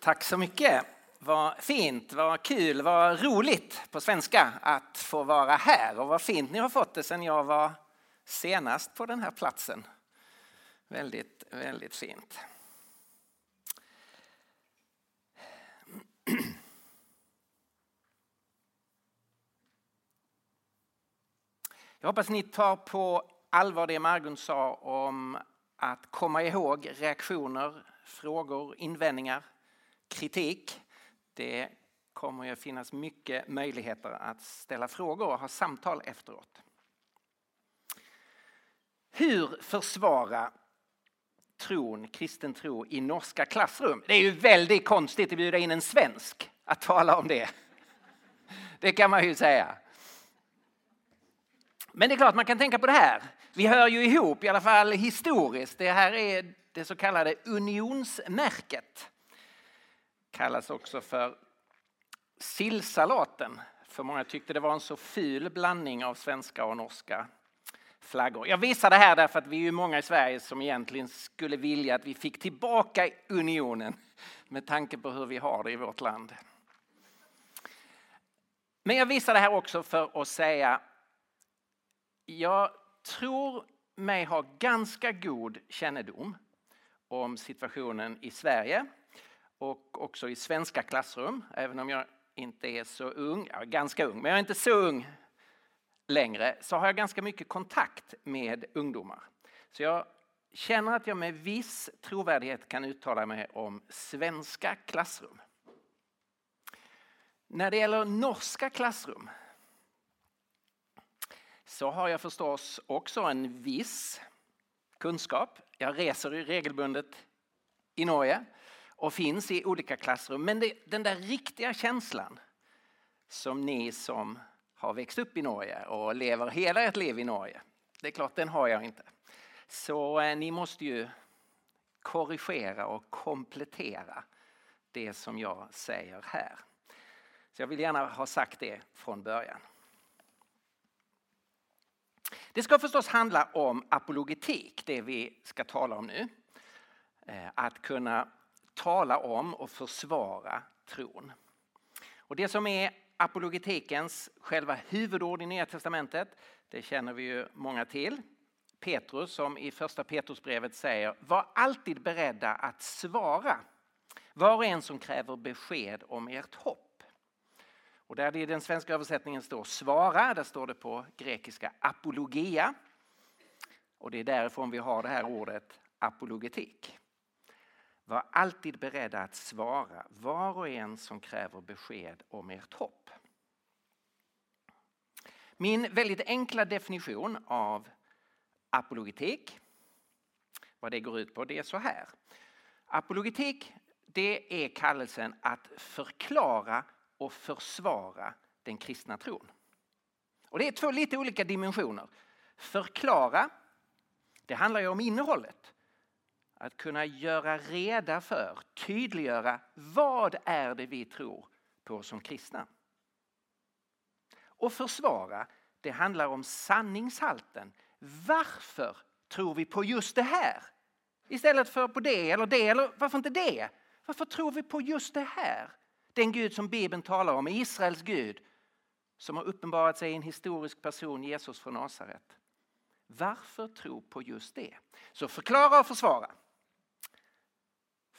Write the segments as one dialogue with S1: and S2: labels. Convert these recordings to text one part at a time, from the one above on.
S1: Tack så mycket. Vad fint, vad kul, vad roligt på svenska att få vara här och vad fint ni har fått det sen jag var senast på den här platsen. Väldigt, väldigt fint. Jag hoppas ni tar på allvar det Margun sa om att komma ihåg reaktioner, frågor, invändningar, kritik. Det kommer ju finnas mycket möjligheter att ställa frågor och ha samtal efteråt. Hur försvara tron, kristen tro i norska klassrum? Det är ju väldigt konstigt att bjuda in en svensk att tala om det. Det kan man ju säga. Men det är klart man kan tänka på det här. Vi hör ju ihop, i alla fall historiskt. Det här är det så kallade unionsmärket. Kallas också för sillsalaten. För många tyckte det var en så ful blandning av svenska och norska flaggor. Jag visar det här därför att vi är många i Sverige som egentligen skulle vilja att vi fick tillbaka unionen med tanke på hur vi har det i vårt land. Men jag visar det här också för att säga jag tror mig ha ganska god kännedom om situationen i Sverige och också i svenska klassrum, även om jag inte är så ung, jag är ganska ung, men jag är inte så ung längre, så har jag ganska mycket kontakt med ungdomar. Så jag känner att jag med viss trovärdighet kan uttala mig om svenska klassrum. När det gäller norska klassrum så har jag förstås också en viss kunskap. Jag reser regelbundet i Norge och finns i olika klassrum. Men det, den där riktiga känslan som ni som har växt upp i Norge och lever hela ert liv i Norge, det är klart den har jag inte. Så eh, ni måste ju korrigera och komplettera det som jag säger här. Så jag vill gärna ha sagt det från början. Det ska förstås handla om apologetik, det vi ska tala om nu. Eh, att kunna tala om och försvara tron. Och det som är apologetikens själva huvudord i Nya Testamentet, det känner vi ju många till. Petrus som i första Petrusbrevet säger, var alltid beredda att svara var och en som kräver besked om ert hopp. Och där det i den svenska översättningen står svara, där står det på grekiska apologia. Och det är därifrån vi har det här ordet apologetik. Var alltid beredda att svara var och en som kräver besked om ert hopp. Min väldigt enkla definition av apologetik, vad det går ut på, det är så här. Apologetik, det är kallelsen att förklara och försvara den kristna tron. Och det är två lite olika dimensioner. Förklara, det handlar ju om innehållet. Att kunna göra reda för, tydliggöra vad är det vi tror på som kristna. Och försvara, det handlar om sanningshalten. Varför tror vi på just det här? Istället för på det eller det, eller varför inte det? Varför tror vi på just det här? Den Gud som Bibeln talar om, Israels Gud, som har uppenbarat sig i en historisk person, Jesus från Nasaret. Varför tro på just det? Så förklara och försvara.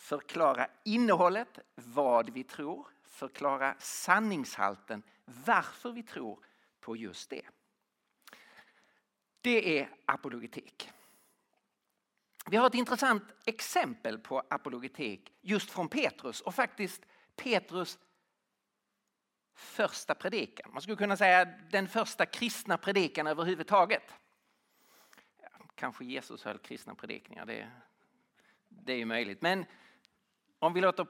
S1: Förklara innehållet, vad vi tror. Förklara sanningshalten, varför vi tror på just det. Det är apologetik. Vi har ett intressant exempel på apologetik just från Petrus och faktiskt Petrus första predikan. Man skulle kunna säga den första kristna predikan överhuvudtaget. Kanske Jesus höll kristna predikningar, det, det är ju möjligt. Men om vi låter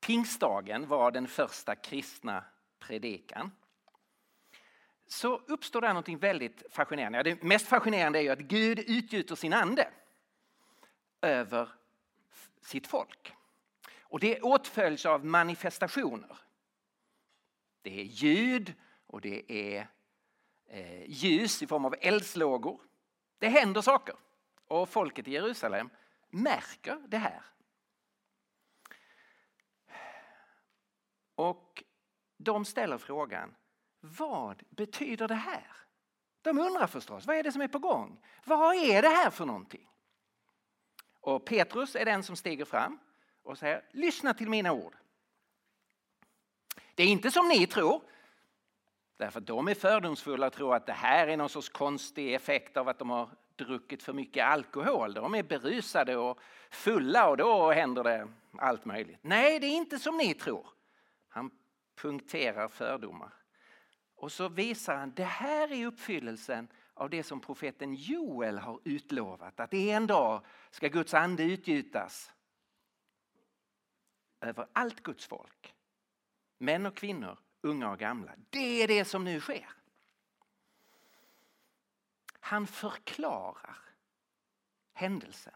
S1: pingstdagen vara den första kristna predikan så uppstår där något väldigt fascinerande. Det mest fascinerande är ju att Gud utgjuter sin ande över sitt folk. Och det åtföljs av manifestationer. Det är ljud och det är eh, ljus i form av eldslågor. Det händer saker och folket i Jerusalem märker det här. Och de ställer frågan, vad betyder det här? De undrar förstås, vad är det som är på gång? Vad är det här för någonting? Och Petrus är den som stiger fram och säger, lyssna till mina ord. Det är inte som ni tror, därför att de är fördomsfulla och tror att det här är någon sorts konstig effekt av att de har druckit för mycket alkohol. De är berusade och fulla och då händer det allt möjligt. Nej, det är inte som ni tror. Punkterar fördomar. Och så visar han, det här är uppfyllelsen av det som profeten Joel har utlovat. Att en dag ska Guds ande utgjutas över allt Guds folk. Män och kvinnor, unga och gamla. Det är det som nu sker. Han förklarar händelsen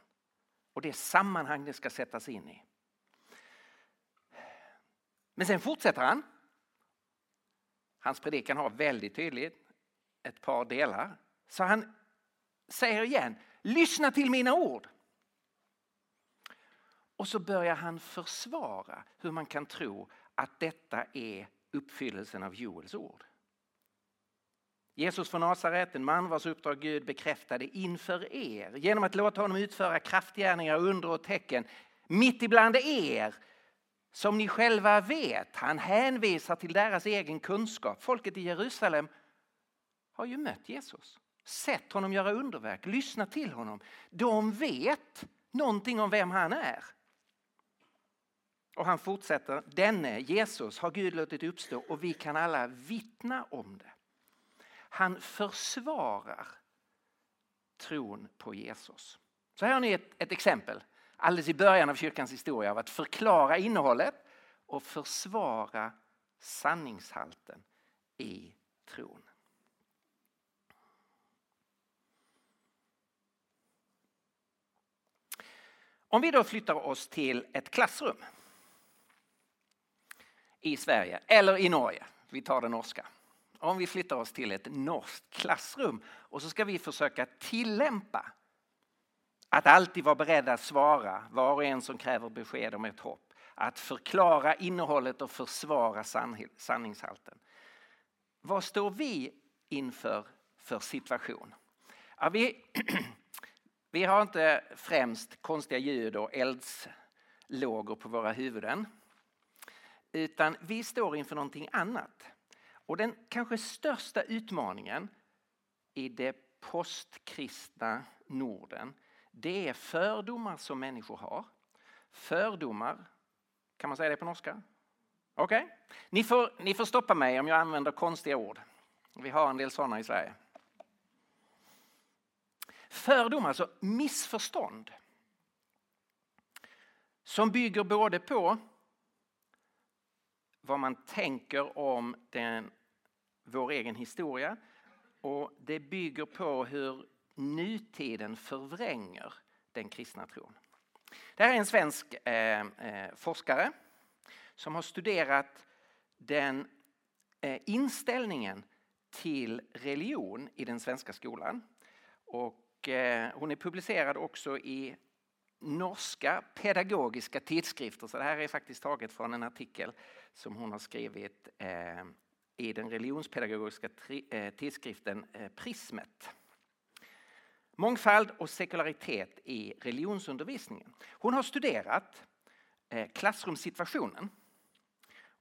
S1: och det sammanhang det ska sättas in i. Men sen fortsätter han. Hans predikan har väldigt tydligt ett par delar. Så han säger igen, lyssna till mina ord. Och så börjar han försvara hur man kan tro att detta är uppfyllelsen av Joels ord. Jesus från Nasaret, en man vars uppdrag Gud bekräftade inför er genom att låta honom utföra kraftgärningar, under och tecken mitt ibland er som ni själva vet. Han hänvisar till deras egen kunskap. Folket i Jerusalem har ju mött Jesus, sett honom göra underverk, lyssnat till honom. De vet någonting om vem han är. Och han fortsätter, denne Jesus har Gud låtit uppstå och vi kan alla vittna om det. Han försvarar tron på Jesus. Så här har ni ett, ett exempel alldeles i början av kyrkans historia av att förklara innehållet och försvara sanningshalten i tron. Om vi då flyttar oss till ett klassrum i Sverige eller i Norge, vi tar det norska. Om vi flyttar oss till ett norskt klassrum och så ska vi försöka tillämpa att alltid vara beredda att svara var och en som kräver besked om ett hopp. Att förklara innehållet och försvara sanningshalten. Vad står vi inför för situation? Ja, vi, vi har inte främst konstiga ljud och eldslågor på våra huvuden. Utan vi står inför någonting annat. Och den kanske största utmaningen i det postkristna Norden det är fördomar som människor har. Fördomar, kan man säga det på norska? Okej, okay. ni, får, ni får stoppa mig om jag använder konstiga ord. Vi har en del sådana i Sverige. Fördomar, alltså missförstånd. Som bygger både på vad man tänker om den, vår egen historia och det bygger på hur nutiden förvränger den kristna tron. Det här är en svensk eh, eh, forskare som har studerat den eh, inställningen till religion i den svenska skolan. Och, eh, hon är publicerad också i norska pedagogiska tidskrifter. Så det här är faktiskt taget från en artikel som hon har skrivit eh, i den religionspedagogiska eh, tidskriften Prismet. Mångfald och sekularitet i religionsundervisningen. Hon har studerat eh, klassrumssituationen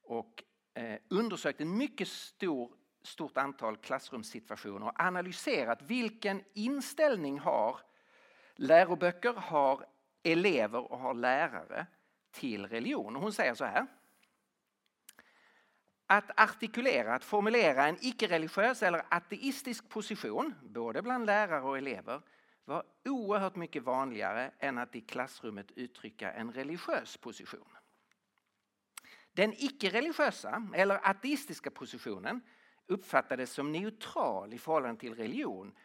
S1: och eh, undersökt en mycket stor, stort antal klassrumssituationer och analyserat vilken inställning har läroböcker, har elever och har lärare till religion. hon säger så här. Att artikulera, att formulera en icke-religiös eller ateistisk position, både bland lärare och elever, var oerhört mycket vanligare än att i klassrummet uttrycka en religiös position. Den icke-religiösa eller ateistiska positionen uppfattades som neutral i förhållande till religion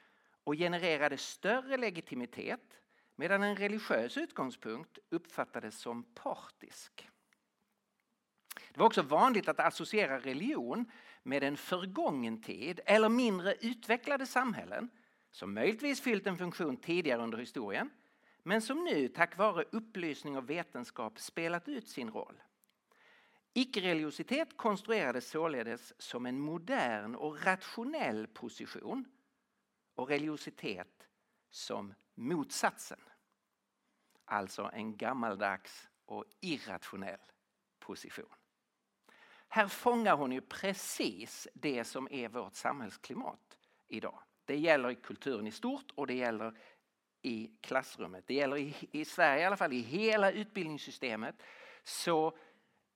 S1: och genererade större legitimitet medan en religiös utgångspunkt uppfattades som partisk. Det var också vanligt att associera religion med en förgången tid eller mindre utvecklade samhällen som möjligtvis fyllt en funktion tidigare under historien men som nu tack vare upplysning och vetenskap spelat ut sin roll. Icke-religiositet konstruerades således som en modern och rationell position och religiositet som motsatsen. Alltså en gammaldags och irrationell position. Här fångar hon ju precis det som är vårt samhällsklimat idag. Det gäller i kulturen i stort och det gäller i klassrummet. Det gäller i, i Sverige i alla fall, i hela utbildningssystemet så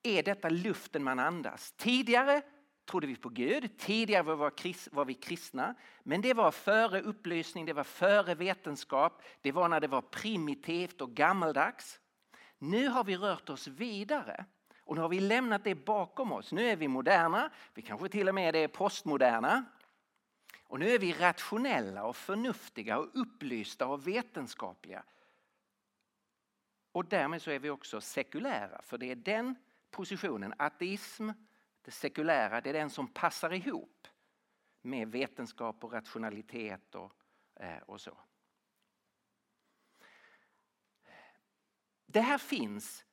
S1: är detta luften man andas. Tidigare trodde vi på Gud, tidigare var vi kristna. Men det var före upplysning, det var före vetenskap, det var när det var primitivt och gammaldags. Nu har vi rört oss vidare och nu har vi lämnat det bakom oss. Nu är vi moderna, vi kanske till och med är postmoderna. Och nu är vi rationella och förnuftiga och upplysta och vetenskapliga. Och därmed så är vi också sekulära, för det är den positionen, ateism, det sekulära, det är den som passar ihop med vetenskap och rationalitet och, eh, och så. Det här finns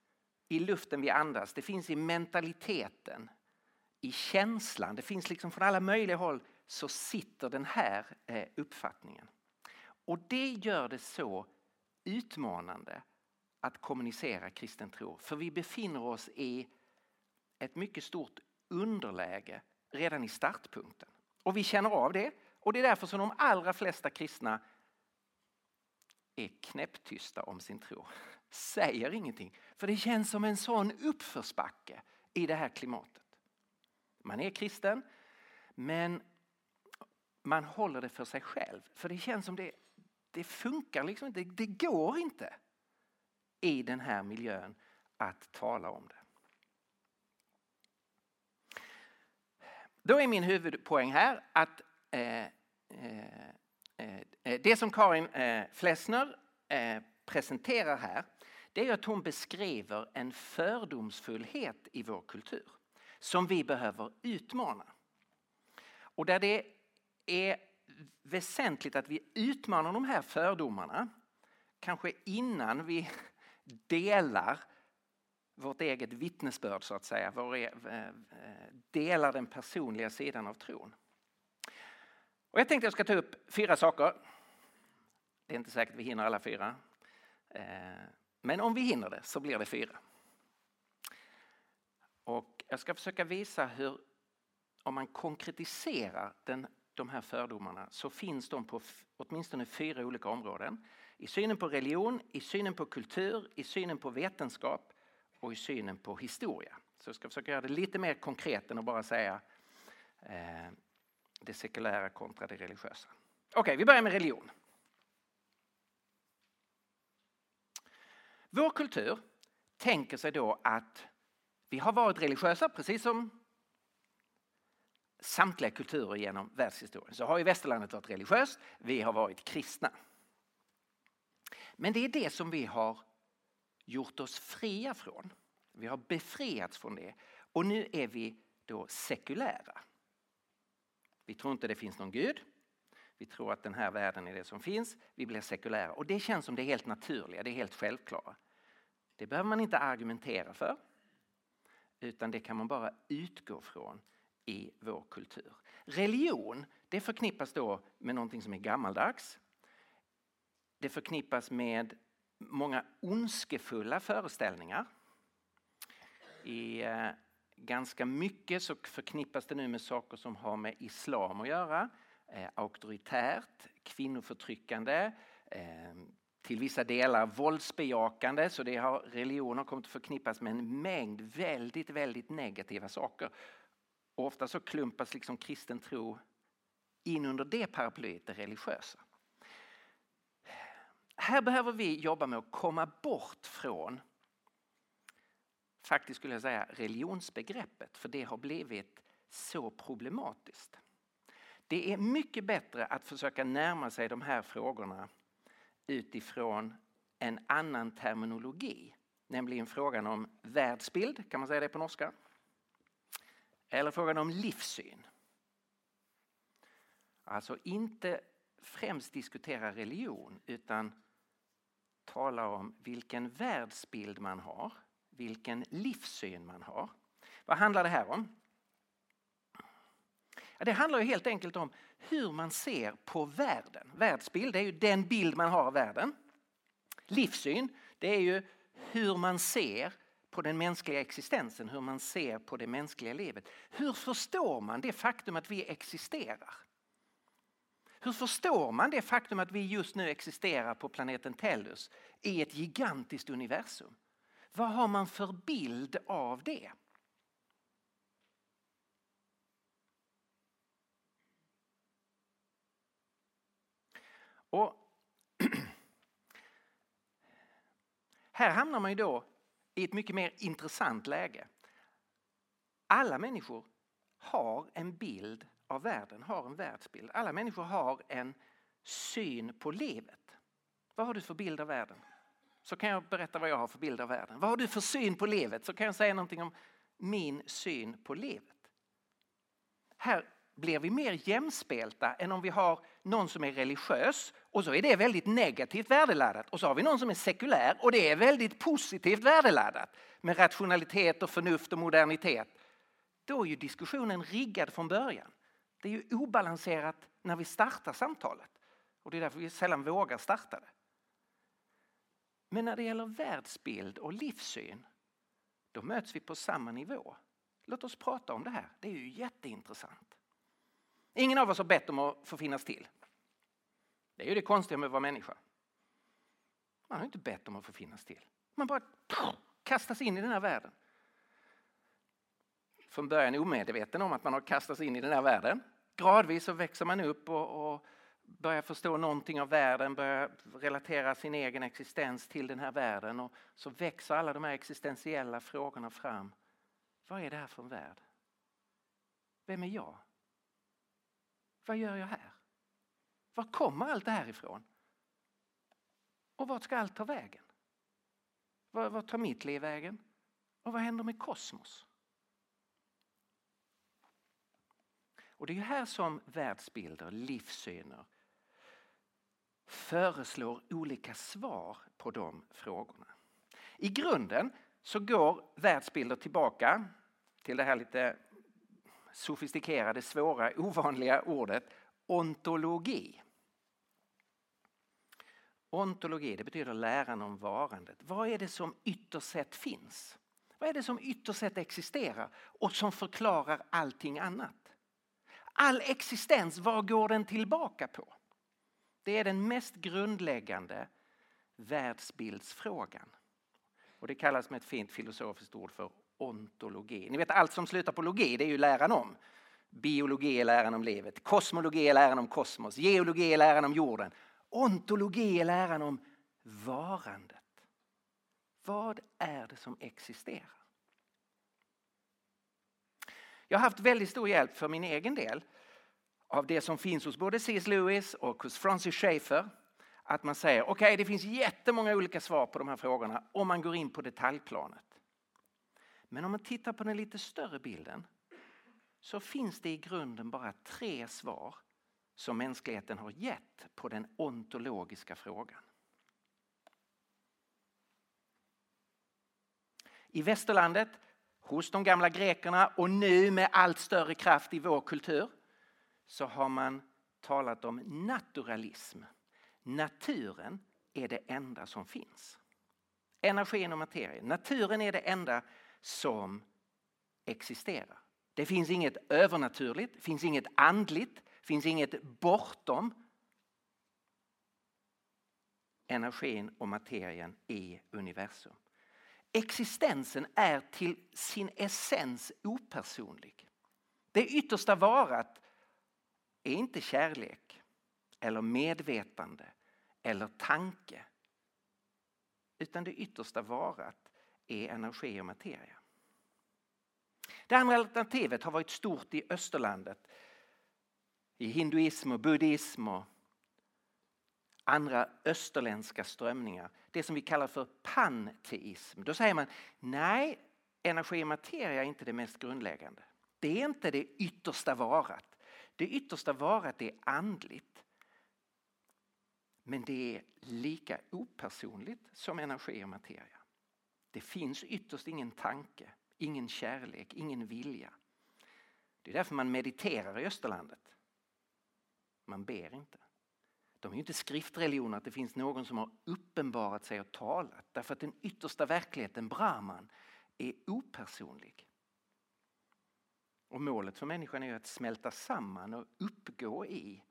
S1: i luften vi andas, det finns i mentaliteten, i känslan, det finns liksom från alla möjliga håll så sitter den här eh, uppfattningen. Och det gör det så utmanande att kommunicera kristen tro. För vi befinner oss i ett mycket stort underläge redan i startpunkten. Och vi känner av det. Och det är därför som de allra flesta kristna är knäpptysta om sin tro. Säger ingenting. För det känns som en sån uppförsbacke i det här klimatet. Man är kristen men man håller det för sig själv. För det känns som det, det funkar liksom inte. Det, går inte i den här miljön att tala om det. Då är min huvudpoäng här att eh, eh, eh, det som Karin eh, Flessner eh, presenterar här det är att hon beskriver en fördomsfullhet i vår kultur som vi behöver utmana. Och där det är väsentligt att vi utmanar de här fördomarna kanske innan vi delar vårt eget vittnesbörd så att säga, vår, e- eh, eh, delar den personliga sidan av tron. Och jag tänkte jag ska ta upp fyra saker. Det är inte säkert vi hinner alla fyra. Eh, men om vi hinner det så blir det fyra. Och jag ska försöka visa hur, om man konkretiserar den, de här fördomarna så finns de på åtminstone fyra olika områden. I synen på religion, i synen på kultur, i synen på vetenskap och i synen på historia. Så jag ska försöka göra det lite mer konkret än att bara säga eh, det sekulära kontra det religiösa. Okej, okay, vi börjar med religion. Vår kultur tänker sig då att vi har varit religiösa precis som samtliga kulturer genom världshistorien. Så har ju västerlandet varit religiöst, vi har varit kristna. Men det är det som vi har gjort oss fria från. Vi har befriats från det och nu är vi då sekulära. Vi tror inte det finns någon Gud. Vi tror att den här världen är det som finns. Vi blir sekulära och det känns som det helt naturliga, det är helt självklara. Det behöver man inte argumentera för utan det kan man bara utgå från i vår kultur. Religion det förknippas då med någonting som är gammaldags. Det förknippas med många ondskefulla föreställningar. I eh, ganska mycket så förknippas det nu med saker som har med islam att göra. Eh, auktoritärt, kvinnoförtryckande, eh, till vissa delar våldsbejakande. Så det har, religion har kommit att förknippas med en mängd väldigt, väldigt negativa saker. Och ofta så klumpas liksom kristen tro in under det paraplyet, det religiösa. Här behöver vi jobba med att komma bort från faktiskt skulle jag säga religionsbegreppet för det har blivit så problematiskt. Det är mycket bättre att försöka närma sig de här frågorna utifrån en annan terminologi. Nämligen frågan om världsbild, kan man säga det på norska? Eller frågan om livssyn. Alltså inte främst diskutera religion utan tala om vilken världsbild man har, vilken livssyn man har. Vad handlar det här om? Ja, det handlar ju helt enkelt om hur man ser på världen. Världsbild är ju den bild man har av världen. Livssyn, det är ju hur man ser på den mänskliga existensen, hur man ser på det mänskliga livet. Hur förstår man det faktum att vi existerar? Hur förstår man det faktum att vi just nu existerar på planeten Tellus i ett gigantiskt universum? Vad har man för bild av det? Och här hamnar man ju då i ett mycket mer intressant läge. Alla människor har en bild av världen, har en världsbild. Alla människor har en syn på livet. Vad har du för bild av världen? Så kan jag berätta vad jag har för bild av världen. Vad har du för syn på livet? Så kan jag säga någonting om min syn på livet. Här blir vi mer jämspelta än om vi har någon som är religiös och så är det väldigt negativt värdeladdat och så har vi någon som är sekulär och det är väldigt positivt värdeladdat med rationalitet och förnuft och modernitet. Då är ju diskussionen riggad från början. Det är ju obalanserat när vi startar samtalet och det är därför vi sällan vågar starta det. Men när det gäller världsbild och livssyn då möts vi på samma nivå. Låt oss prata om det här, det är ju jätteintressant. Ingen av oss har bett om att få finnas till. Det är ju det konstiga med att vara människa. Man har inte bett om att få finnas till. Man bara kastas in i den här världen. Från början omedveten om att man har kastats in i den här världen. Gradvis så växer man upp och, och börjar förstå någonting av världen, börjar relatera sin egen existens till den här världen och så växer alla de här existentiella frågorna fram. Vad är det här för en värld? Vem är jag? Vad gör jag här? Var kommer allt det här ifrån? Och vart ska allt ta vägen? Vart tar mitt liv vägen? Och vad händer med kosmos? Och det är här som världsbilder, livssyner föreslår olika svar på de frågorna. I grunden så går världsbilder tillbaka till det här lite sofistikerade, svåra, ovanliga ordet ontologi. Ontologi det betyder läran om varandet. Vad är det som ytterst sett finns? Vad är det som ytterst sett existerar och som förklarar allting annat? All existens, vad går den tillbaka på? Det är den mest grundläggande världsbildsfrågan. Och det kallas med ett fint filosofiskt ord för ontologi. Ni vet allt som slutar på logi, det är ju läran om. Biologi är läran om livet, kosmologi är läran om kosmos, geologi är läran om jorden. Ontologi är läran om varandet. Vad är det som existerar? Jag har haft väldigt stor hjälp för min egen del av det som finns hos både C.S. Lewis och hos Francis Schaeffer. Att man säger okej, okay, det finns jättemånga olika svar på de här frågorna om man går in på detaljplanet. Men om man tittar på den lite större bilden så finns det i grunden bara tre svar som mänskligheten har gett på den ontologiska frågan. I västerlandet, hos de gamla grekerna och nu med allt större kraft i vår kultur så har man talat om naturalism. Naturen är det enda som finns. Energin och materien. Naturen är det enda som existerar. Det finns inget övernaturligt, det finns inget andligt, finns inget bortom energin och materien i universum. Existensen är till sin essens opersonlig. Det yttersta varat är inte kärlek eller medvetande eller tanke. Utan det yttersta varat är energi och materia. Det andra alternativet har varit stort i österlandet. I hinduism och buddhism och andra österländska strömningar. Det som vi kallar för panteism. Då säger man nej, energi och materia är inte det mest grundläggande. Det är inte det yttersta varat. Det yttersta varat är andligt. Men det är lika opersonligt som energi och materia. Det finns ytterst ingen tanke, ingen kärlek, ingen vilja. Det är därför man mediterar i Österlandet. Man ber inte. De är ju inte skriftreligioner att det finns någon som har uppenbarat sig och talat. Därför att den yttersta verkligheten, Brahman, är opersonlig. Och målet för människan är att smälta samman och uppgå i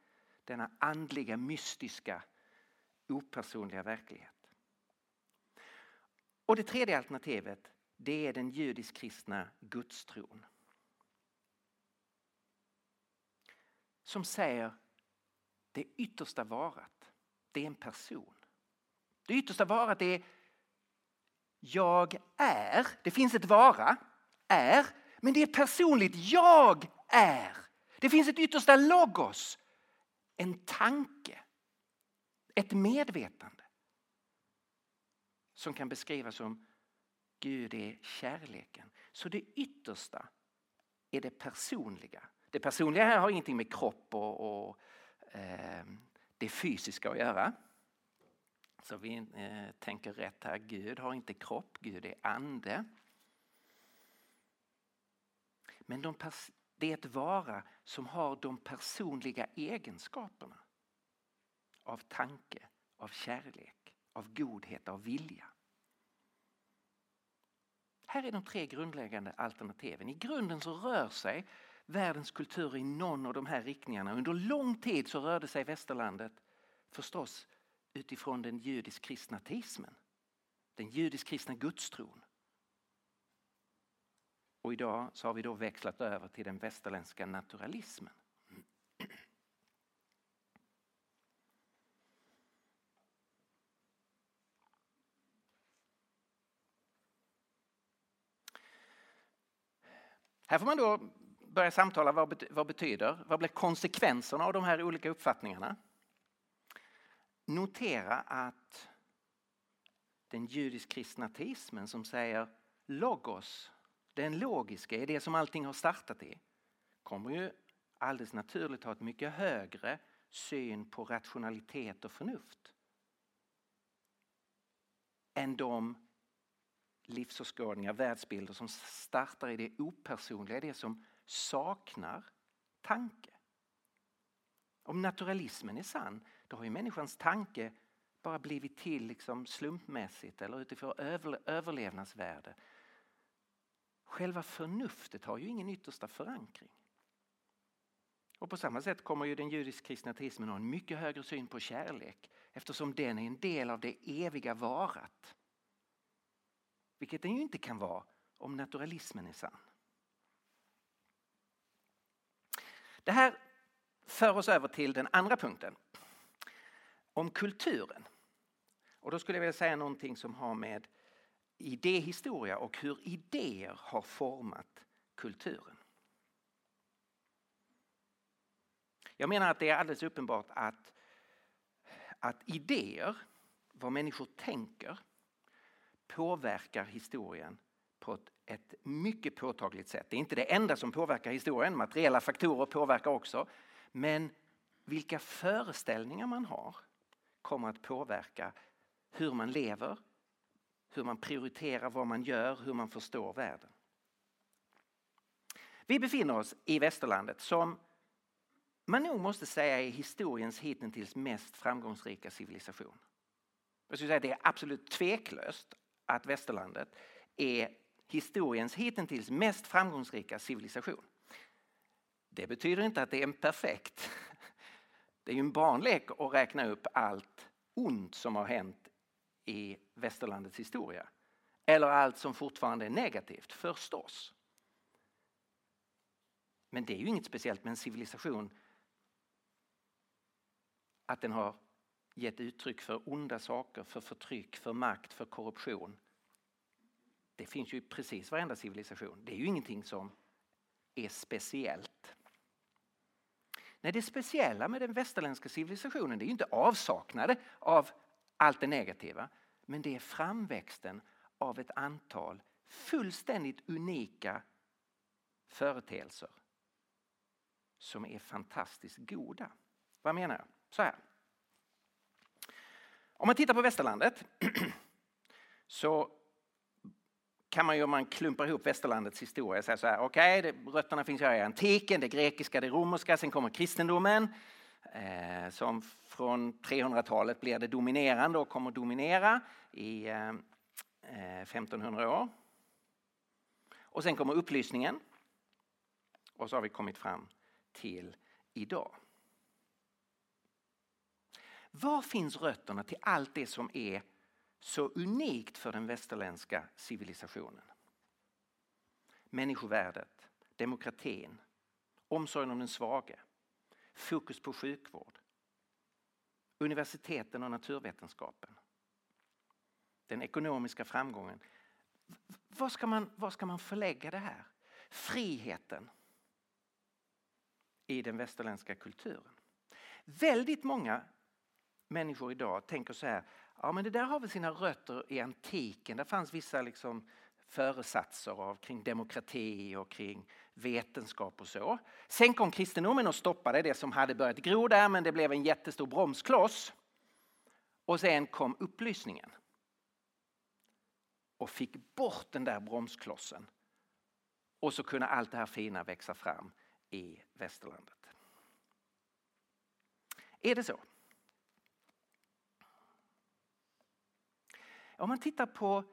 S1: denna andliga, mystiska, opersonliga verklighet. Och det tredje alternativet, det är den judisk-kristna gudstron. Som säger det yttersta varat, det är en person. Det yttersta varat är jag är. Det finns ett vara, är, men det är personligt. Jag är. Det finns ett yttersta logos, en tanke, ett medvetande som kan beskrivas som Gud är kärleken. Så det yttersta är det personliga. Det personliga här har ingenting med kropp och, och Ehm, det fysiska att göra. Så vi eh, tänker rätt här. Gud har inte kropp, Gud är ande. Men de det är ett vara som har de personliga egenskaperna av tanke, av kärlek, av godhet, av vilja. Här är de tre grundläggande alternativen. I grunden så rör sig världens kultur i någon av de här riktningarna. Under lång tid så rörde sig västerlandet förstås utifrån den judisk-kristna teismen. Den judisk-kristna gudstron. Och idag så har vi då växlat över till den västerländska naturalismen. Här får man då börja samtala vad, vad betyder, vad blir konsekvenserna av de här olika uppfattningarna? Notera att den judisk-kristna teismen som säger logos, den logiska, är det som allting har startat i, kommer ju alldeles naturligt ha ett mycket högre syn på rationalitet och förnuft än de livsåskådningar, världsbilder som startar i det opersonliga, det som saknar tanke. Om naturalismen är sann, då har ju människans tanke bara blivit till liksom slumpmässigt eller utifrån överlevnadsvärde. Själva förnuftet har ju ingen yttersta förankring. Och på samma sätt kommer ju den judisk-kristna teismen ha en mycket högre syn på kärlek eftersom den är en del av det eviga varat. Vilket den ju inte kan vara om naturalismen är sann. Det här för oss över till den andra punkten. Om kulturen. Och då skulle jag vilja säga någonting som har med idéhistoria och hur idéer har format kulturen. Jag menar att det är alldeles uppenbart att, att idéer, vad människor tänker, påverkar historien på ett, ett, mycket påtagligt sätt. Det är inte det enda som påverkar historien, materiella faktorer påverkar också. Men vilka föreställningar man har kommer att påverka hur man lever, hur man prioriterar vad man gör, hur man förstår världen. Vi befinner oss i västerlandet som man nog måste säga är historiens hittills mest framgångsrika civilisation. Jag skulle säga att det är absolut tveklöst att västerlandet är historiens hittills mest framgångsrika civilisation. Det betyder inte att det är en perfekt. Det är ju en barnlek att räkna upp allt ont som har hänt i västerlandets historia. Eller allt som fortfarande är negativt, förstås. Men det är ju inget speciellt med en civilisation att den har gett uttryck för onda saker, för förtryck, för makt, för korruption. Det finns ju i precis varenda civilisation. Det är ju ingenting som är speciellt. Nej, det speciella med den västerländska civilisationen det är ju inte avsaknaden av allt det negativa. Men det är framväxten av ett antal fullständigt unika företeelser som är fantastiskt goda. Vad menar jag? Så här. Om man tittar på västerlandet så kan man ju om man klumpar ihop västerlandets historia säga så här, okej, okay, rötterna finns här i antiken, det grekiska, det romerska, sen kommer kristendomen eh, som från 300-talet blir det dominerande och kommer dominera i eh, eh 1500 år. Och sen kommer upplysningen och så har vi kommit fram till idag. Var finns rötterna till allt det som är så unikt för den västerländska civilisationen? Människovärdet, demokratin, omsorgen om den svage, fokus på sjukvård, universiteten och naturvetenskapen, den ekonomiska framgången. Var ska man, var ska man förlägga det här? Friheten i den västerländska kulturen. Väldigt många människor idag tänker så här, ja men det där har väl sina rötter i antiken. Det fanns vissa liksom föresatser av, kring demokrati och kring vetenskap och så. Sen kom kristendomen och stoppade det som hade börjat gro där men det blev en jättestor bromskloss. Och sen kom upplysningen. Och fick bort den där bromsklossen. Och så kunde allt det här fina växa fram i västerlandet. Är det så? Om man tittar på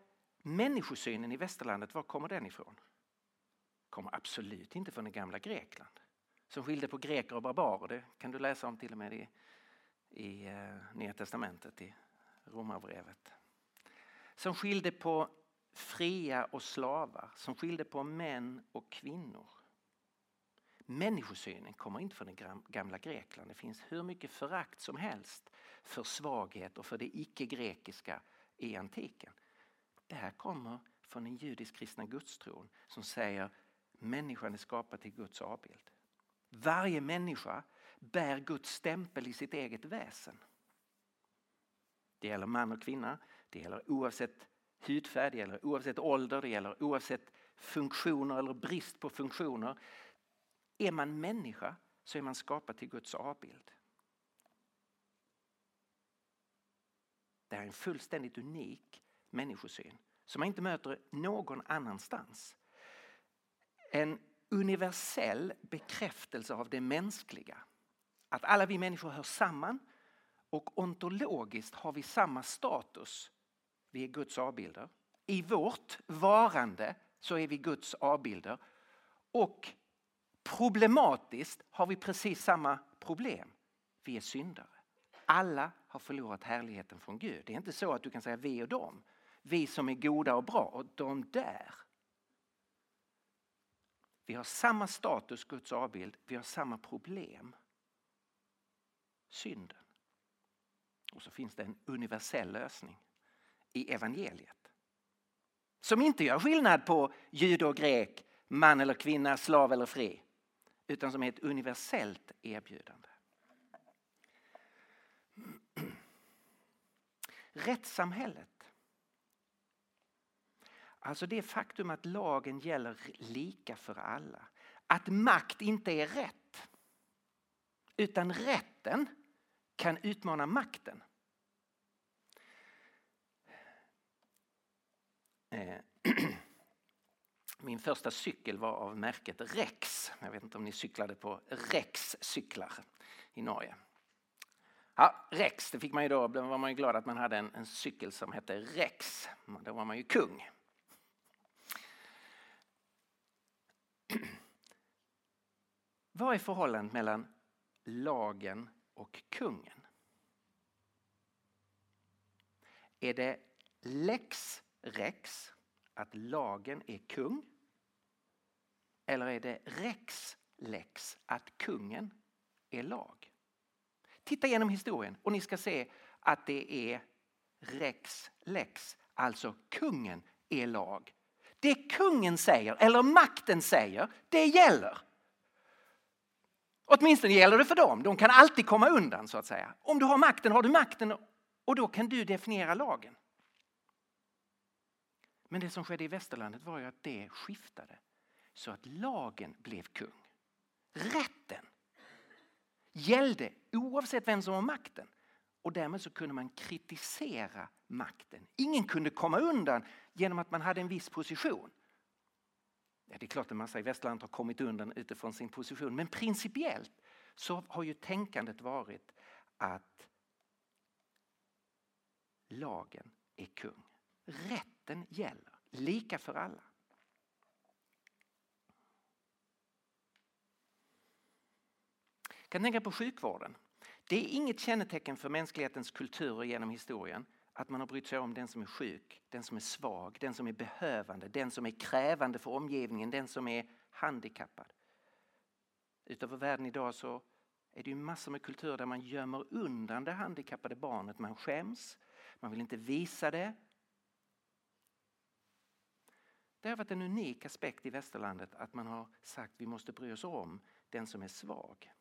S1: människosynen i västerlandet, var kommer den ifrån? Kommer absolut inte från det gamla Grekland som skilde på greker och barbarer. Det kan du läsa om till och med i, i uh, Nya Testamentet, i Romarbrevet. Som skilde på fria och slavar, som skilde på män och kvinnor. Människosynen kommer inte från det gamla Grekland. Det finns hur mycket förakt som helst för svaghet och för det icke-grekiska i antiken. Det här kommer från den judisk-kristna gudstron som säger människan är skapad till Guds avbild. Varje människa bär Guds stämpel i sitt eget väsen. Det gäller man och kvinna, det gäller oavsett hudfärg, det gäller oavsett ålder, det gäller oavsett funktioner eller brist på funktioner. Är man människa så är man skapad till Guds avbild. Det här är en fullständigt unik människosyn som man inte möter någon annanstans. En universell bekräftelse av det mänskliga. Att alla vi människor hör samman och ontologiskt har vi samma status. Vi är Guds avbilder. I vårt varande så är vi Guds avbilder. Och problematiskt har vi precis samma problem. Vi är syndare. Alla har förlorat härligheten från Gud. Det är inte så att du kan säga vi och dem. Vi som är goda och bra och de där. Vi har samma status, Guds avbild. Vi har samma problem. Synden. Och så finns det en universell lösning i evangeliet. Som inte gör skillnad på jude och grek, man eller kvinna, slav eller fri. Utan som är ett universellt erbjudande. Rättssamhället. Alltså det faktum att lagen gäller lika för alla. Att makt inte är rätt. Utan rätten kan utmana makten. Eh, min första cykel var av märket Rex. Jag vet inte om ni cyklade på Rex cyklar i Norge. Ja, Rex, det fick man ju då, då var man ju glad att man hade en, en cykel som hette Rex. Då var man ju kung. Vad är förhållandet mellan lagen och kungen? Är det lex rex, att lagen är kung? Eller är det rex lex, att kungen är lag? Titta igenom historien och ni ska se att det är rex lex, alltså kungen är lag. Det kungen säger, eller makten säger, det gäller. Åtminstone gäller det för dem. De kan alltid komma undan så att säga. Om du har makten har du makten och då kan du definiera lagen. Men det som skedde i västerlandet var ju att det skiftade så att lagen blev kung. Rätten gällde oavsett vem som har makten. Och därmed så kunde man kritisera makten. Ingen kunde komma undan genom att man hade en viss position. Ja, det är klart att en massa i västerlandet har kommit undan utifrån sin position men principiellt så har ju tänkandet varit att lagen är kung. Rätten gäller, lika för alla. Jag kan tänka på sjukvården. Det är inget kännetecken för mänsklighetens kulturer genom historien att man har brytt sig om den som är sjuk, den som är svag, den som är behövande, den som är krävande för omgivningen, den som är handikappad. Utöver världen idag så är det ju massor med kulturer där man gömmer undan det handikappade barnet. Man skäms, man vill inte visa det. Det har varit en unik aspekt i västerlandet att man har sagt att vi måste bry oss om den som är svag.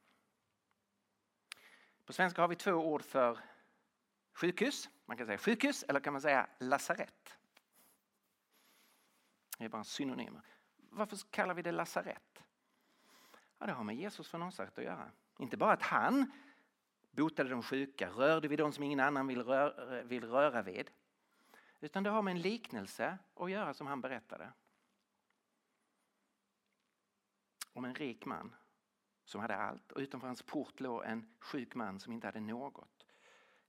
S1: På svenska har vi två ord för sjukhus. Man kan säga sjukhus eller kan man säga lasarett. Det är bara synonymer. Varför kallar vi det lasarett? Ja, det har med Jesus från Nasaret att göra. Inte bara att han botade de sjuka, rörde vid de som ingen annan vill röra, vill röra vid. Utan det har med en liknelse att göra som han berättade. Om en rik man som hade allt och utanför hans port låg en sjuk man som inte hade något.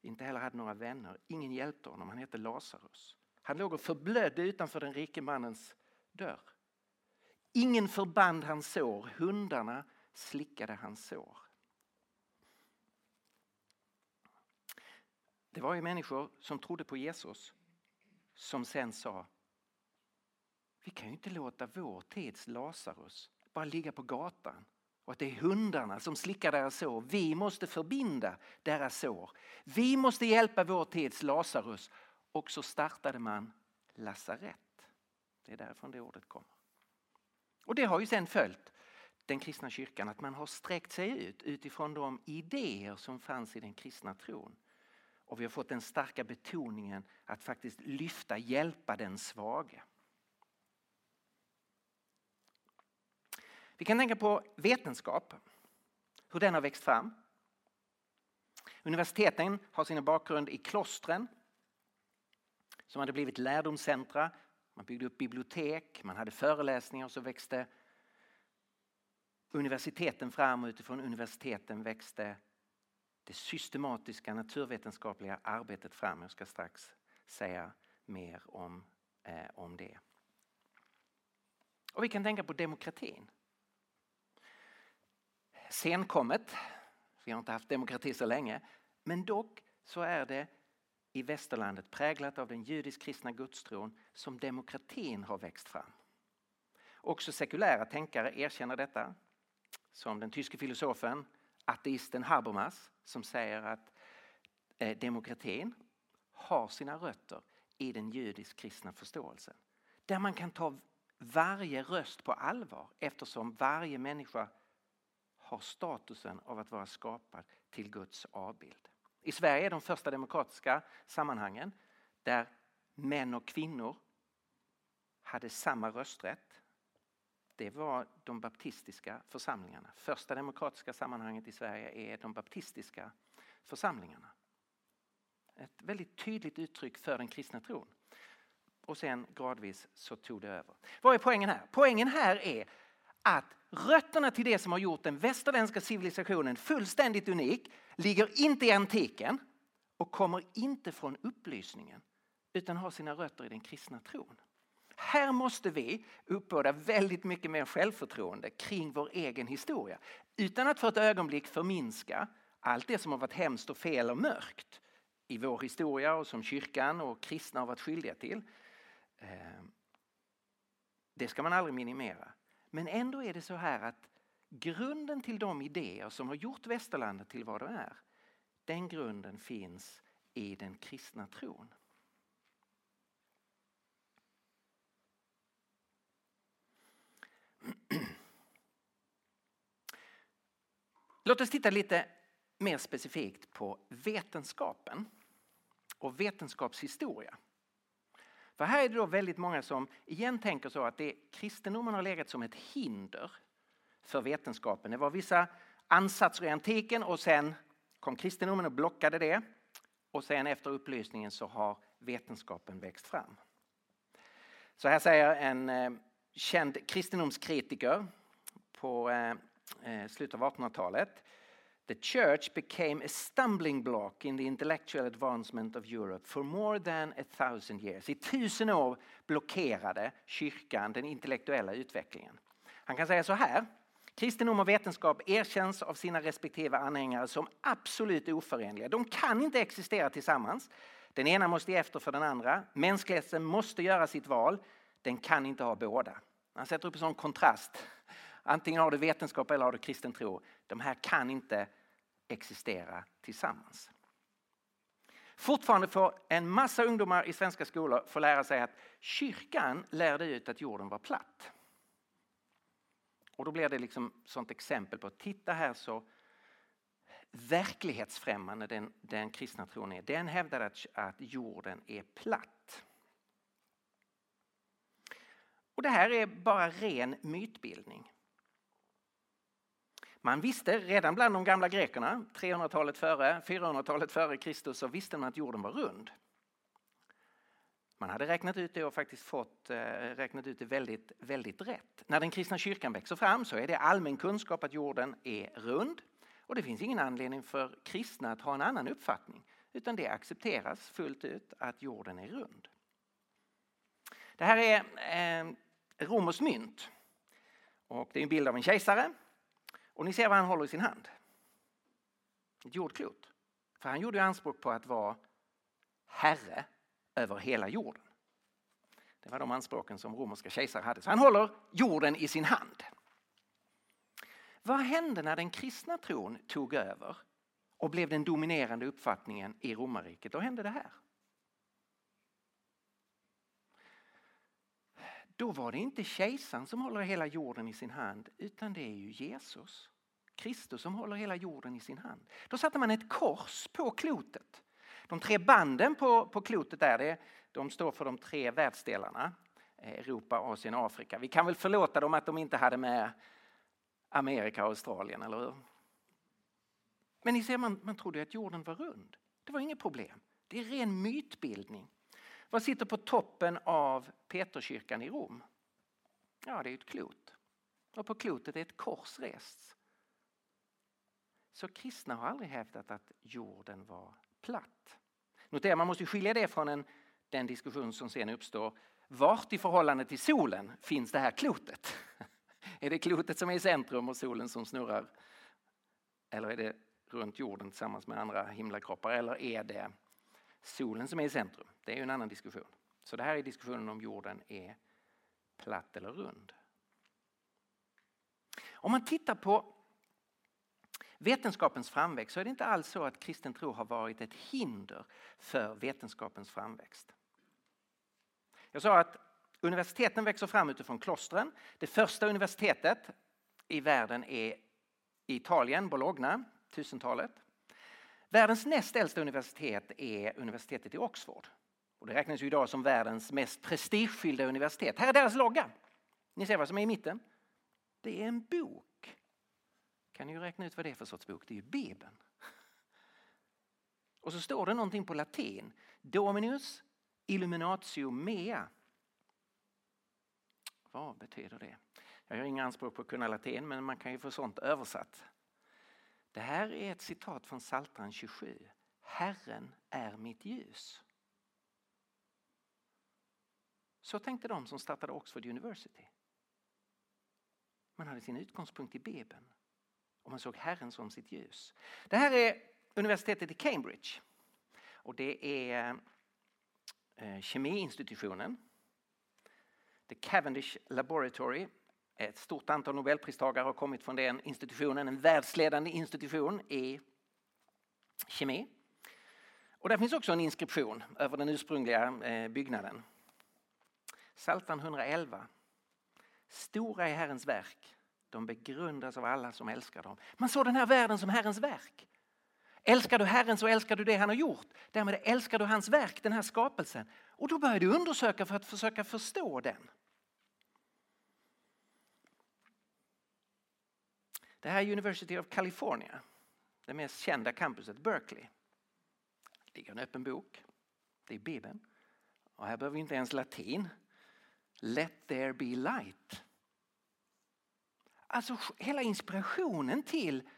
S1: Inte heller hade några vänner. Ingen hjälpte honom. Han hette Lazarus. Han låg och förblödde utanför den rike mannens dörr. Ingen förband hans sår. Hundarna slickade hans sår. Det var ju människor som trodde på Jesus som sen sa vi kan ju inte låta vår tids Lazarus bara ligga på gatan och att det är hundarna som slickar deras sår. Vi måste förbinda deras sår. Vi måste hjälpa vår tids Lazarus. Och så startade man lasarett. Det är därifrån det ordet kommer. Och det har ju sen följt den kristna kyrkan att man har sträckt sig ut utifrån de idéer som fanns i den kristna tron. Och vi har fått den starka betoningen att faktiskt lyfta, hjälpa den svage. Vi kan tänka på vetenskap, hur den har växt fram. Universiteten har sin bakgrund i klostren som hade blivit lärdomscentra. Man byggde upp bibliotek, man hade föreläsningar och så växte universiteten fram och utifrån universiteten växte det systematiska naturvetenskapliga arbetet fram. Jag ska strax säga mer om, eh, om det. Och vi kan tänka på demokratin senkommet. Vi har inte haft demokrati så länge. Men dock så är det i västerlandet präglat av den judisk-kristna gudstron som demokratin har växt fram. Också sekulära tänkare erkänner detta. Som den tyske filosofen ateisten Habermas som säger att eh, demokratin har sina rötter i den judisk-kristna förståelsen. Där man kan ta varje röst på allvar eftersom varje människa har statusen av att vara skapad till Guds avbild. I Sverige är de första demokratiska sammanhangen där män och kvinnor hade samma rösträtt. Det var de baptistiska församlingarna. Första demokratiska sammanhanget i Sverige är de baptistiska församlingarna. Ett väldigt tydligt uttryck för den kristna tron. Och sen gradvis så tog det över. Vad är poängen här? Poängen här är att rötterna till det som har gjort den västerländska civilisationen fullständigt unik ligger inte i antiken och kommer inte från upplysningen utan har sina rötter i den kristna tron. Här måste vi uppbåda väldigt mycket mer självförtroende kring vår egen historia utan att för ett ögonblick förminska allt det som har varit hemskt och fel och mörkt i vår historia och som kyrkan och kristna har varit skyldiga till. Eh, det ska man aldrig minimera. Men ändå är det så här att grunden till de idéer som har gjort västerlandet till vad det är, den grunden finns i den kristna tron. Låt oss titta lite mer specifikt på vetenskapen och vetenskapshistoria. För här är det då väldigt många som igen tänker så att det, kristendomen har legat som ett hinder för vetenskapen. Det var vissa ansatser i antiken och sen kom kristendomen och blockade det. och sen efter upplysningen så har vetenskapen växt fram. Så här säger en eh, känd kristendomskritiker på eh, eh slutet av 1800-talet. The church became a stumbling block in the intellectual advancement of Europe for more than a thousand years. I tusen år blockerade kyrkan den intellektuella utvecklingen. Han kan säga så här. Kristendom och vetenskap erkänns av sina respektive anhängare som absolut oförenliga. De kan inte existera tillsammans. Den ena måste ge efter för den andra. Mänskligheten måste göra sitt val. Den kan inte ha båda. Han sätter upp en sån kontrast. Antingen har du vetenskap eller har du kristen tro. De här kan inte existera tillsammans. Fortfarande får en massa ungdomar i svenska skolor få lära sig att kyrkan lärde ut att jorden var platt. Och då blir det liksom sånt exempel på, titta här så verklighetsfrämmande den, den kristna tron är. Den hävdar att, att jorden är platt. Och det här är bara ren mytbildning. Man visste redan bland de gamla grekerna, 300-talet före, 400-talet före Kristus, så visste man att jorden var rund. Man hade räknat ut det och faktiskt fått eh, räknat ut det väldigt, väldigt rätt. När den kristna kyrkan växer fram så är det allmän kunskap att jorden är rund. Och det finns ingen anledning för kristna att ha en annan uppfattning. Utan det accepteras fullt ut att jorden är rund. Det här är eh, Romers mynt. Och det är en bild av en kejsare. Och ni ser vad han håller i sin hand. Ett jordklot. För han gjorde anspråk på att vara herre över hela jorden. Det var de anspråken som romerska kejsare hade. Så han håller jorden i sin hand. Vad hände när den kristna tron tog över och blev den dominerande uppfattningen i romarriket? Då hände det här. Då var det inte kejsaren som håller hela jorden i sin hand utan det är ju Jesus. Kristus som håller hela jorden i sin hand. Då satte man ett kors på klotet. De tre banden på, på klotet där, det, de står för de tre världsdelarna. Eh, Europa, Asien och Afrika. Vi kan väl förlåta dem att de inte hade med Amerika och Australien, eller hur? Men ni ser, man, man trodde att jorden var rund. Det var inget problem. Det är ren mytbildning. Vad sitter på toppen av Peterskyrkan i Rom? Ja, det är ett klot. Och på klotet är ett kors rest. Så kristna har aldrig hävdat att jorden var platt. Notera, man måste skilja det från en, den diskussion som sen uppstår. Vart i förhållande till solen finns det här klotet? Är det klotet som är i centrum och solen som snurrar? Eller är det runt jorden tillsammans med andra himlakroppar? Eller är det solen som är i centrum? Det är ju en annan diskussion. Så det här är diskussionen om jorden är platt eller rund. Om man tittar på vetenskapens framväxt så är det inte alls så att kristen tro har varit ett hinder för vetenskapens framväxt. Jag sa att universiteten växer fram utifrån klostren. Det första universitetet i världen är i Italien, Bologna, 1000-talet. Världens näst äldsta universitet är universitetet i Oxford. Och det räknas ju idag som världens mest prestigefyllda universitet. Här är deras logga. Ni ser vad som är i mitten. Det är en bok. Kan ni ju räkna ut vad det är för sorts bok? Det är ju Bibeln. Och så står det någonting på latin. Dominus illuminatio mea. Vad betyder det? Jag har inga anspråk på att kunna latin men man kan ju få sånt översatt. Det här är ett citat från Psaltaren 27. Herren är mitt ljus. Så tänkte de som startade Oxford University. Man hade sin utgångspunkt i Bibeln och man såg Herren som sitt ljus. Det här är universitetet i Cambridge och det är eh, kemiinstitutionen. The Cavendish Laboratory. Ett stort antal nobelpristagare har kommit från den institutionen, en världsledande institution i kemi. Och där finns också en inskription över den ursprungliga eh, byggnaden. Psaltaren 111. Stora är Herrens verk. De begrundas av alla som älskar dem. Man såg den här världen som Herrens verk. Älskar du Herren så älskar du det han har gjort. Därmed älskar du hans verk, den här skapelsen. Och då börjar du undersöka för att försöka förstå den. Det här är University of California. Det mest kända campuset, Berkeley. Det ligger en öppen bok. Det är Bibeln. Och här behöver vi inte ens latin. Let there be light. Alltså hela inspirationen till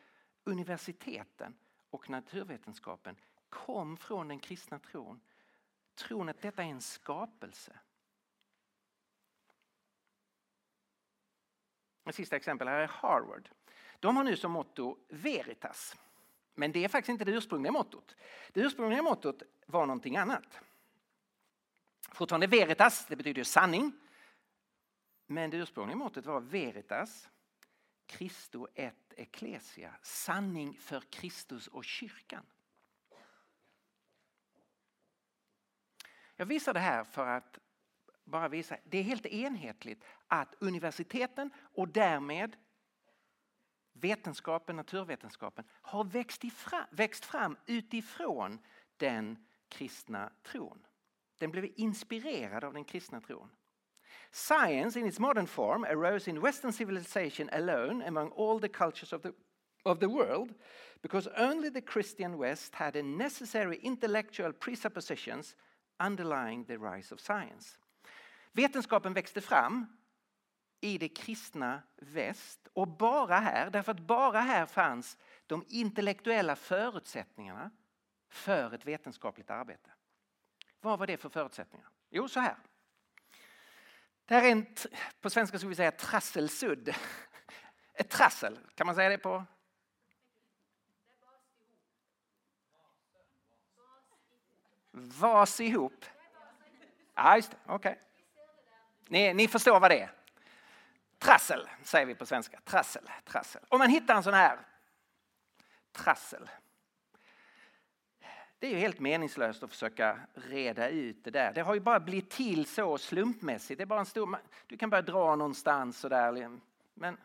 S1: universiteten och naturvetenskapen kom från den kristna tron. Tron att detta är en skapelse. Ett sista exempel här är Harvard. De har nu som motto Veritas. Men det är faktiskt inte det ursprungliga mottot. Det ursprungliga mottot var någonting annat. Fortfarande Veritas, det betyder sanning. Men det ursprungliga mottot var Veritas, Christo et Ecclesia, sanning för Kristus och kyrkan. Jag visar det här för att bara visa, det är helt enhetligt att universiteten och därmed vetenskapen, naturvetenskapen har växt, ifra, växt fram utifrån den kristna tron. Den blev inspirerad av den kristna tron. Science in its modern form arose in Western civilization alone among all the cultures of the, of the world because only the Christian West had the necessary intellectual presuppositions underlying the rise of science. Vetenskapen växte fram i det kristna väst och bara här, därför att bara här fanns de intellektuella förutsättningarna för ett vetenskapligt arbete. Vad var det för förutsättningar? Jo, så här. Det här är en, på svenska skulle vi säga trasselsudd. Ett trassel, kan man säga det på? Vas ihop. Ja, just det. Okej. Okay. Ni, ni förstår vad det är. Trassel säger vi på svenska. Trassel, trassel. Om man hittar en sån här trassel. Det är ju helt meningslöst att försöka reda ut det där. Det har ju bara blivit till så slumpmässigt. Det är bara en stor, du kan bara dra någonstans sådär. Men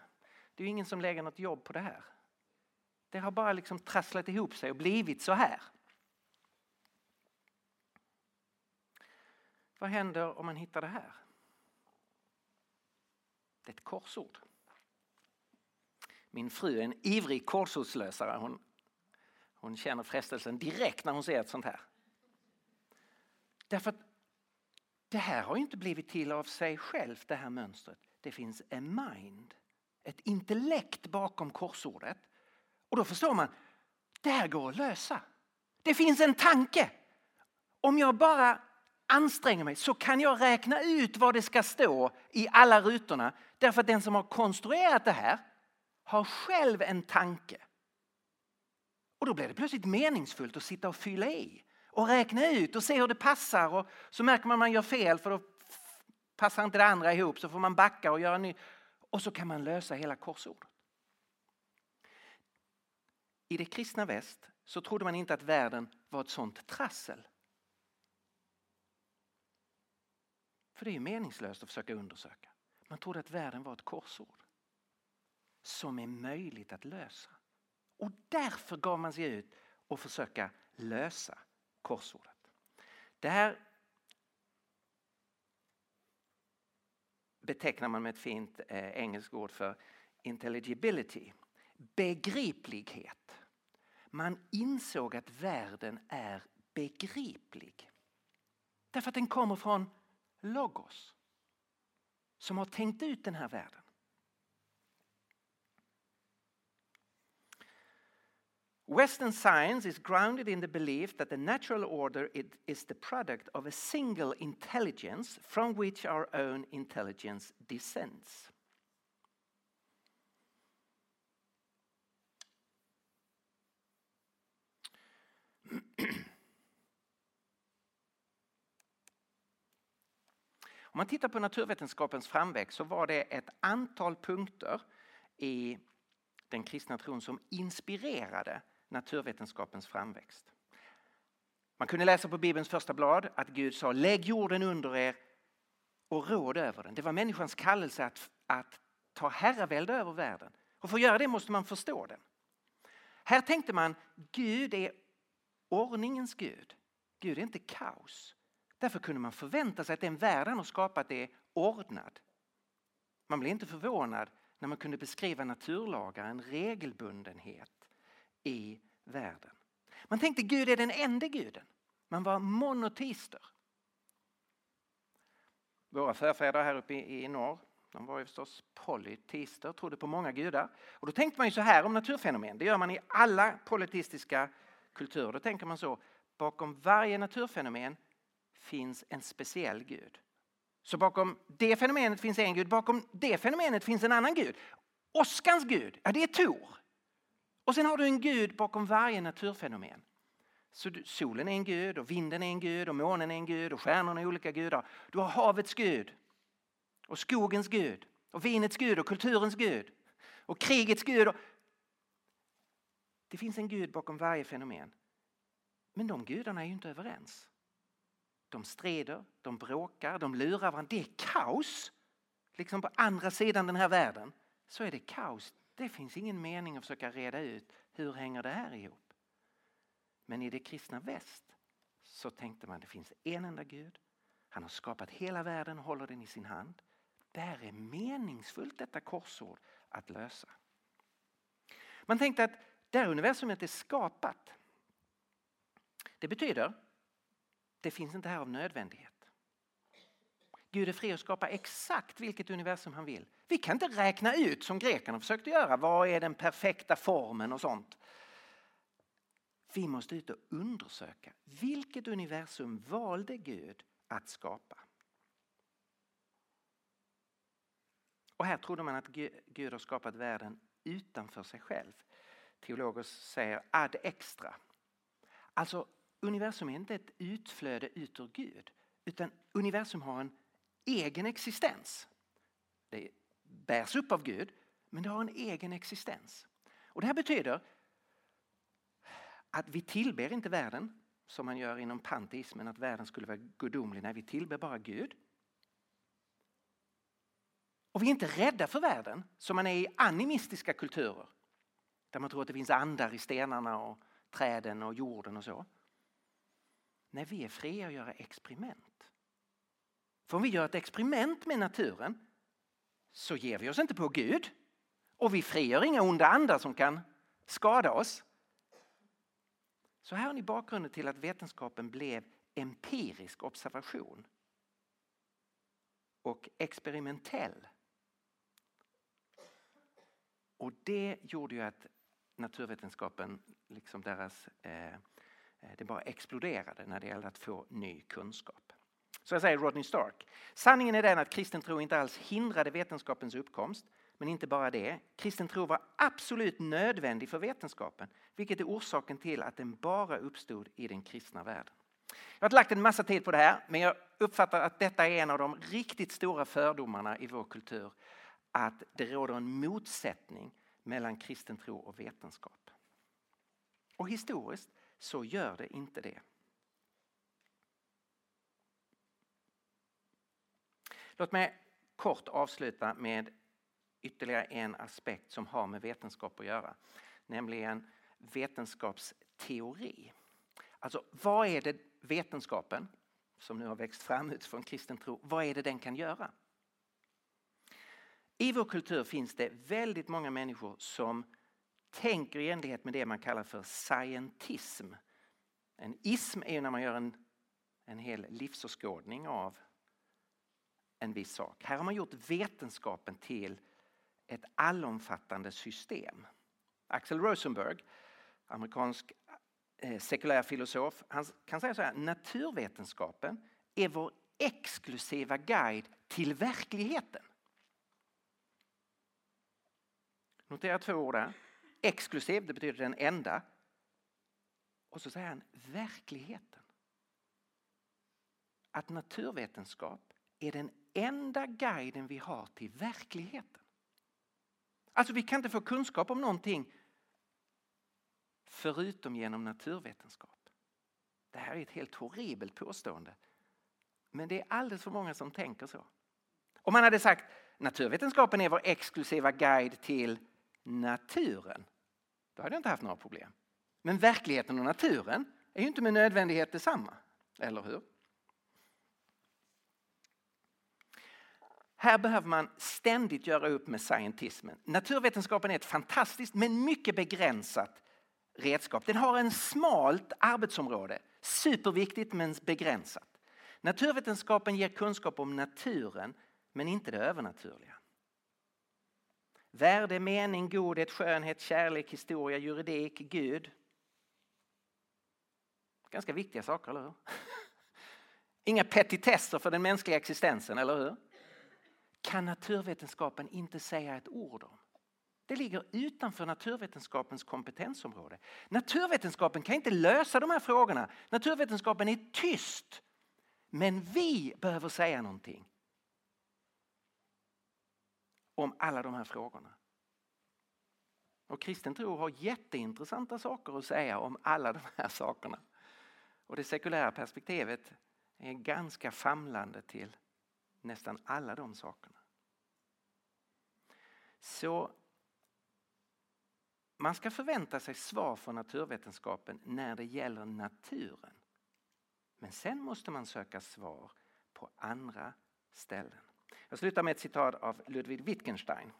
S1: det är ju ingen som lägger något jobb på det här. Det har bara liksom trasslat ihop sig och blivit så här. Vad händer om man hittar det här? Det är ett korsord. Min fru är en ivrig korsordslösare. Hon, hon känner frestelsen direkt när hon ser ett sånt här. Därför att det här har ju inte blivit till av sig självt det här mönstret. Det finns en mind, ett intellekt bakom korsordet. Och då förstår man, det här går att lösa. Det finns en tanke. Om jag bara anstränger mig så kan jag räkna ut vad det ska stå i alla rutorna. Därför att den som har konstruerat det här har själv en tanke. Och då blir det plötsligt meningsfullt att sitta och fylla i och räkna ut och se hur det passar. Och så märker man att man gör fel för då passar inte det andra ihop så får man backa och göra ny. Och så kan man lösa hela korsordet. I det kristna väst så trodde man inte att världen var ett sånt trassel För det är meningslöst att försöka undersöka. Man trodde att världen var ett korsord som är möjligt att lösa. Och därför gav man sig ut och försöka lösa korsordet. Det här betecknar man med ett fint eh, engelskt ord för intelligibility. Begriplighet. Man insåg att världen är begriplig. Därför att den kommer från Logos. Som har tänkt ut den här världen. Western science is grounded in the belief that the natural order is the product of a single intelligence from which our own intelligence descends. Om man tittar på naturvetenskapens framväxt så var det ett antal punkter i den kristna tron som inspirerade naturvetenskapens framväxt. Man kunde läsa på Bibelns första blad att Gud sa lägg jorden under er och råd över den. Det var människans kallelse att, att ta herravälde över världen. Och för att göra det måste man förstå den. Här tänkte man Gud är ordningens Gud. Gud är inte kaos. Därför kunde man förvänta sig att den värld han har skapat är ordnad. Man blev inte förvånad när man kunde beskriva naturlagar, en regelbundenhet i världen. Man tänkte Gud är den enda guden. Man var monoteister. Våra förfäder här uppe i norr, de var ju förstås polyteister, trodde på många gudar. Och då tänkte man ju så här om naturfenomen, det gör man i alla polyteistiska kulturer. Då tänker man så, bakom varje naturfenomen finns en speciell gud. Så bakom det fenomenet finns en gud, bakom det fenomenet finns en annan gud. Oskans gud, ja det är Tor. Och sen har du en gud bakom varje naturfenomen. Så du, solen är en gud och vinden är en gud och månen är en gud och stjärnorna är olika gudar. Du har havets gud och skogens gud och vinets gud och kulturens gud och krigets gud. Det finns en gud bakom varje fenomen. Men de gudarna är ju inte överens. De strider, de bråkar, de lurar varandra. Det är kaos. Liksom på andra sidan den här världen så är det kaos. Det finns ingen mening att försöka reda ut hur hänger det här ihop. Men i det kristna väst så tänkte man det finns en enda Gud. Han har skapat hela världen och håller den i sin hand. Det här är meningsfullt detta korsord att lösa. Man tänkte att det här universumet är skapat. Det betyder det finns inte här av nödvändighet. Gud är fri att skapa exakt vilket universum han vill. Vi kan inte räkna ut som grekerna försökte göra, vad är den perfekta formen och sånt. Vi måste ut och undersöka vilket universum valde Gud att skapa. Och här trodde man att Gud har skapat världen utanför sig själv. Teologer säger ad extra. Alltså universum är inte ett utflöde ut ur Gud utan universum har en egen existens. Det bärs upp av Gud men det har en egen existens. Och Det här betyder att vi tillber inte världen som man gör inom panteismen, att världen skulle vara gudomlig. Nej, vi tillber bara Gud. Och vi är inte rädda för världen som man är i animistiska kulturer. Där man tror att det finns andar i stenarna och träden och jorden och så. Nej, vi är fria att göra experiment. För om vi gör ett experiment med naturen så ger vi oss inte på Gud. Och vi frigör inga onda andar som kan skada oss. Så här har ni bakgrunden till att vetenskapen blev empirisk observation och experimentell. Och det gjorde ju att naturvetenskapen, liksom deras, eh, Eh, det bara exploderade när det gällde att få ny kunskap. Så jag säger Rodney Stark. Sanningen är den att kristen tro inte alls hindrade vetenskapens uppkomst. Men inte bara det, kristen tro var absolut nödvändig för vetenskapen, vilket är orsaken till att den bara uppstod i den kristna världen. Jag har lagt en massa tid på det här, men jag uppfattar att detta är en av de riktigt stora fördomarna i vår kultur. Att det råder en motsättning mellan kristen tro och vetenskap. Och historiskt så gör det inte det. Låt mig kort avsluta med ytterligare en aspekt som har med vetenskap att göra. Nämligen vetenskapsteori. Alltså vad är det vetenskapen, som nu har växt fram utifrån kristen tro, vad är det den kan göra? I vår kultur finns det väldigt många människor som tänker i enlighet med det man kallar för scientism. En ism är när man gör en, en hel livsåskådning av en viss sak. Här har man gjort vetenskapen till ett allomfattande system. Axel Rosenberg, amerikansk eh, sekulär filosof, han kan säga så här, naturvetenskapen är vår exklusiva guide till verkligheten. Notera två ord där. Exklusiv, det betyder den enda. Och så säger han verkligheten. Att naturvetenskap är den enda guiden vi har till verkligheten. Alltså vi kan inte få kunskap om någonting förutom genom naturvetenskap. Det här är ett helt horribelt påstående. Men det är alldeles för många som tänker så. Om man hade sagt naturvetenskapen är vår exklusiva guide till naturen, då hade jag inte haft några problem. Men verkligheten och naturen är ju inte med nödvändighet detsamma, eller hur? Här behöver man ständigt göra upp med scientismen. Naturvetenskapen är ett fantastiskt men mycket begränsat redskap. Den har en smalt arbetsområde. Superviktigt men begränsat. Naturvetenskapen ger kunskap om naturen men inte det övernaturliga. Värde, mening, godhet, skönhet, kärlek, historia, juridik, Gud. Ganska viktiga saker, eller hur? Inga petitesser för den mänskliga existensen, eller hur? Kan naturvetenskapen inte säga ett ord om. Det ligger utanför naturvetenskapens kompetensområde. Naturvetenskapen kan inte lösa de här frågorna. Naturvetenskapen är tyst. Men vi behöver säga någonting om alla de här frågorna. Och kristen tro har jätteintressanta saker att säga om alla de här sakerna. Och det sekulära perspektivet är ganska famlande till nästan alla de sakerna. Så man ska förvänta sig svar från naturvetenskapen när det gäller naturen. Men sen måste man söka svar på andra ställen. Jag slutar med ett citat av Ludwig Wittgenstein.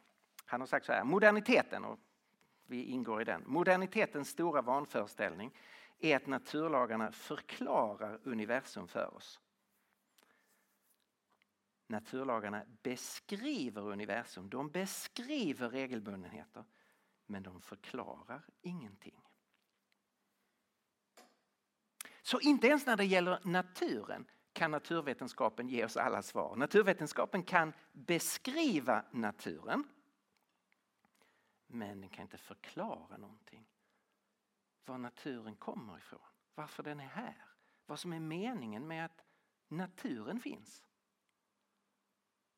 S1: Han har sagt så här, moderniteten, och vi ingår i den, modernitetens stora vanföreställning är att naturlagarna förklarar universum för oss. Naturlagarna beskriver universum, de beskriver regelbundenheter men de förklarar ingenting. Så inte ens när det gäller naturen kan naturvetenskapen ge oss alla svar. Naturvetenskapen kan beskriva naturen men den kan inte förklara någonting. Var naturen kommer ifrån, varför den är här, vad som är meningen med att naturen finns.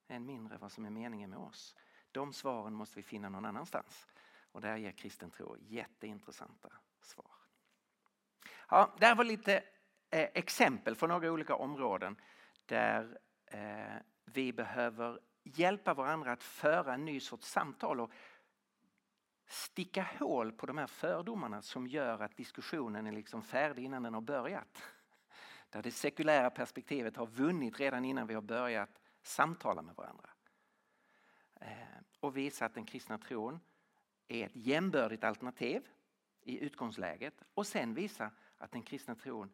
S1: Än mindre vad som är meningen med oss. De svaren måste vi finna någon annanstans. Och där ger kristen tro jätteintressanta svar. Ja, det här var lite Eh, exempel från några olika områden där eh, vi behöver hjälpa varandra att föra en ny sorts samtal och sticka hål på de här fördomarna som gör att diskussionen är liksom färdig innan den har börjat. Där det sekulära perspektivet har vunnit redan innan vi har börjat samtala med varandra. Eh, och visa att den kristna tron är ett jämbördigt alternativ i utgångsläget och sen visa att den kristna tron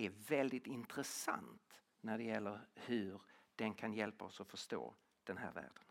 S1: är väldigt intressant när det gäller hur den kan hjälpa oss att förstå den här världen.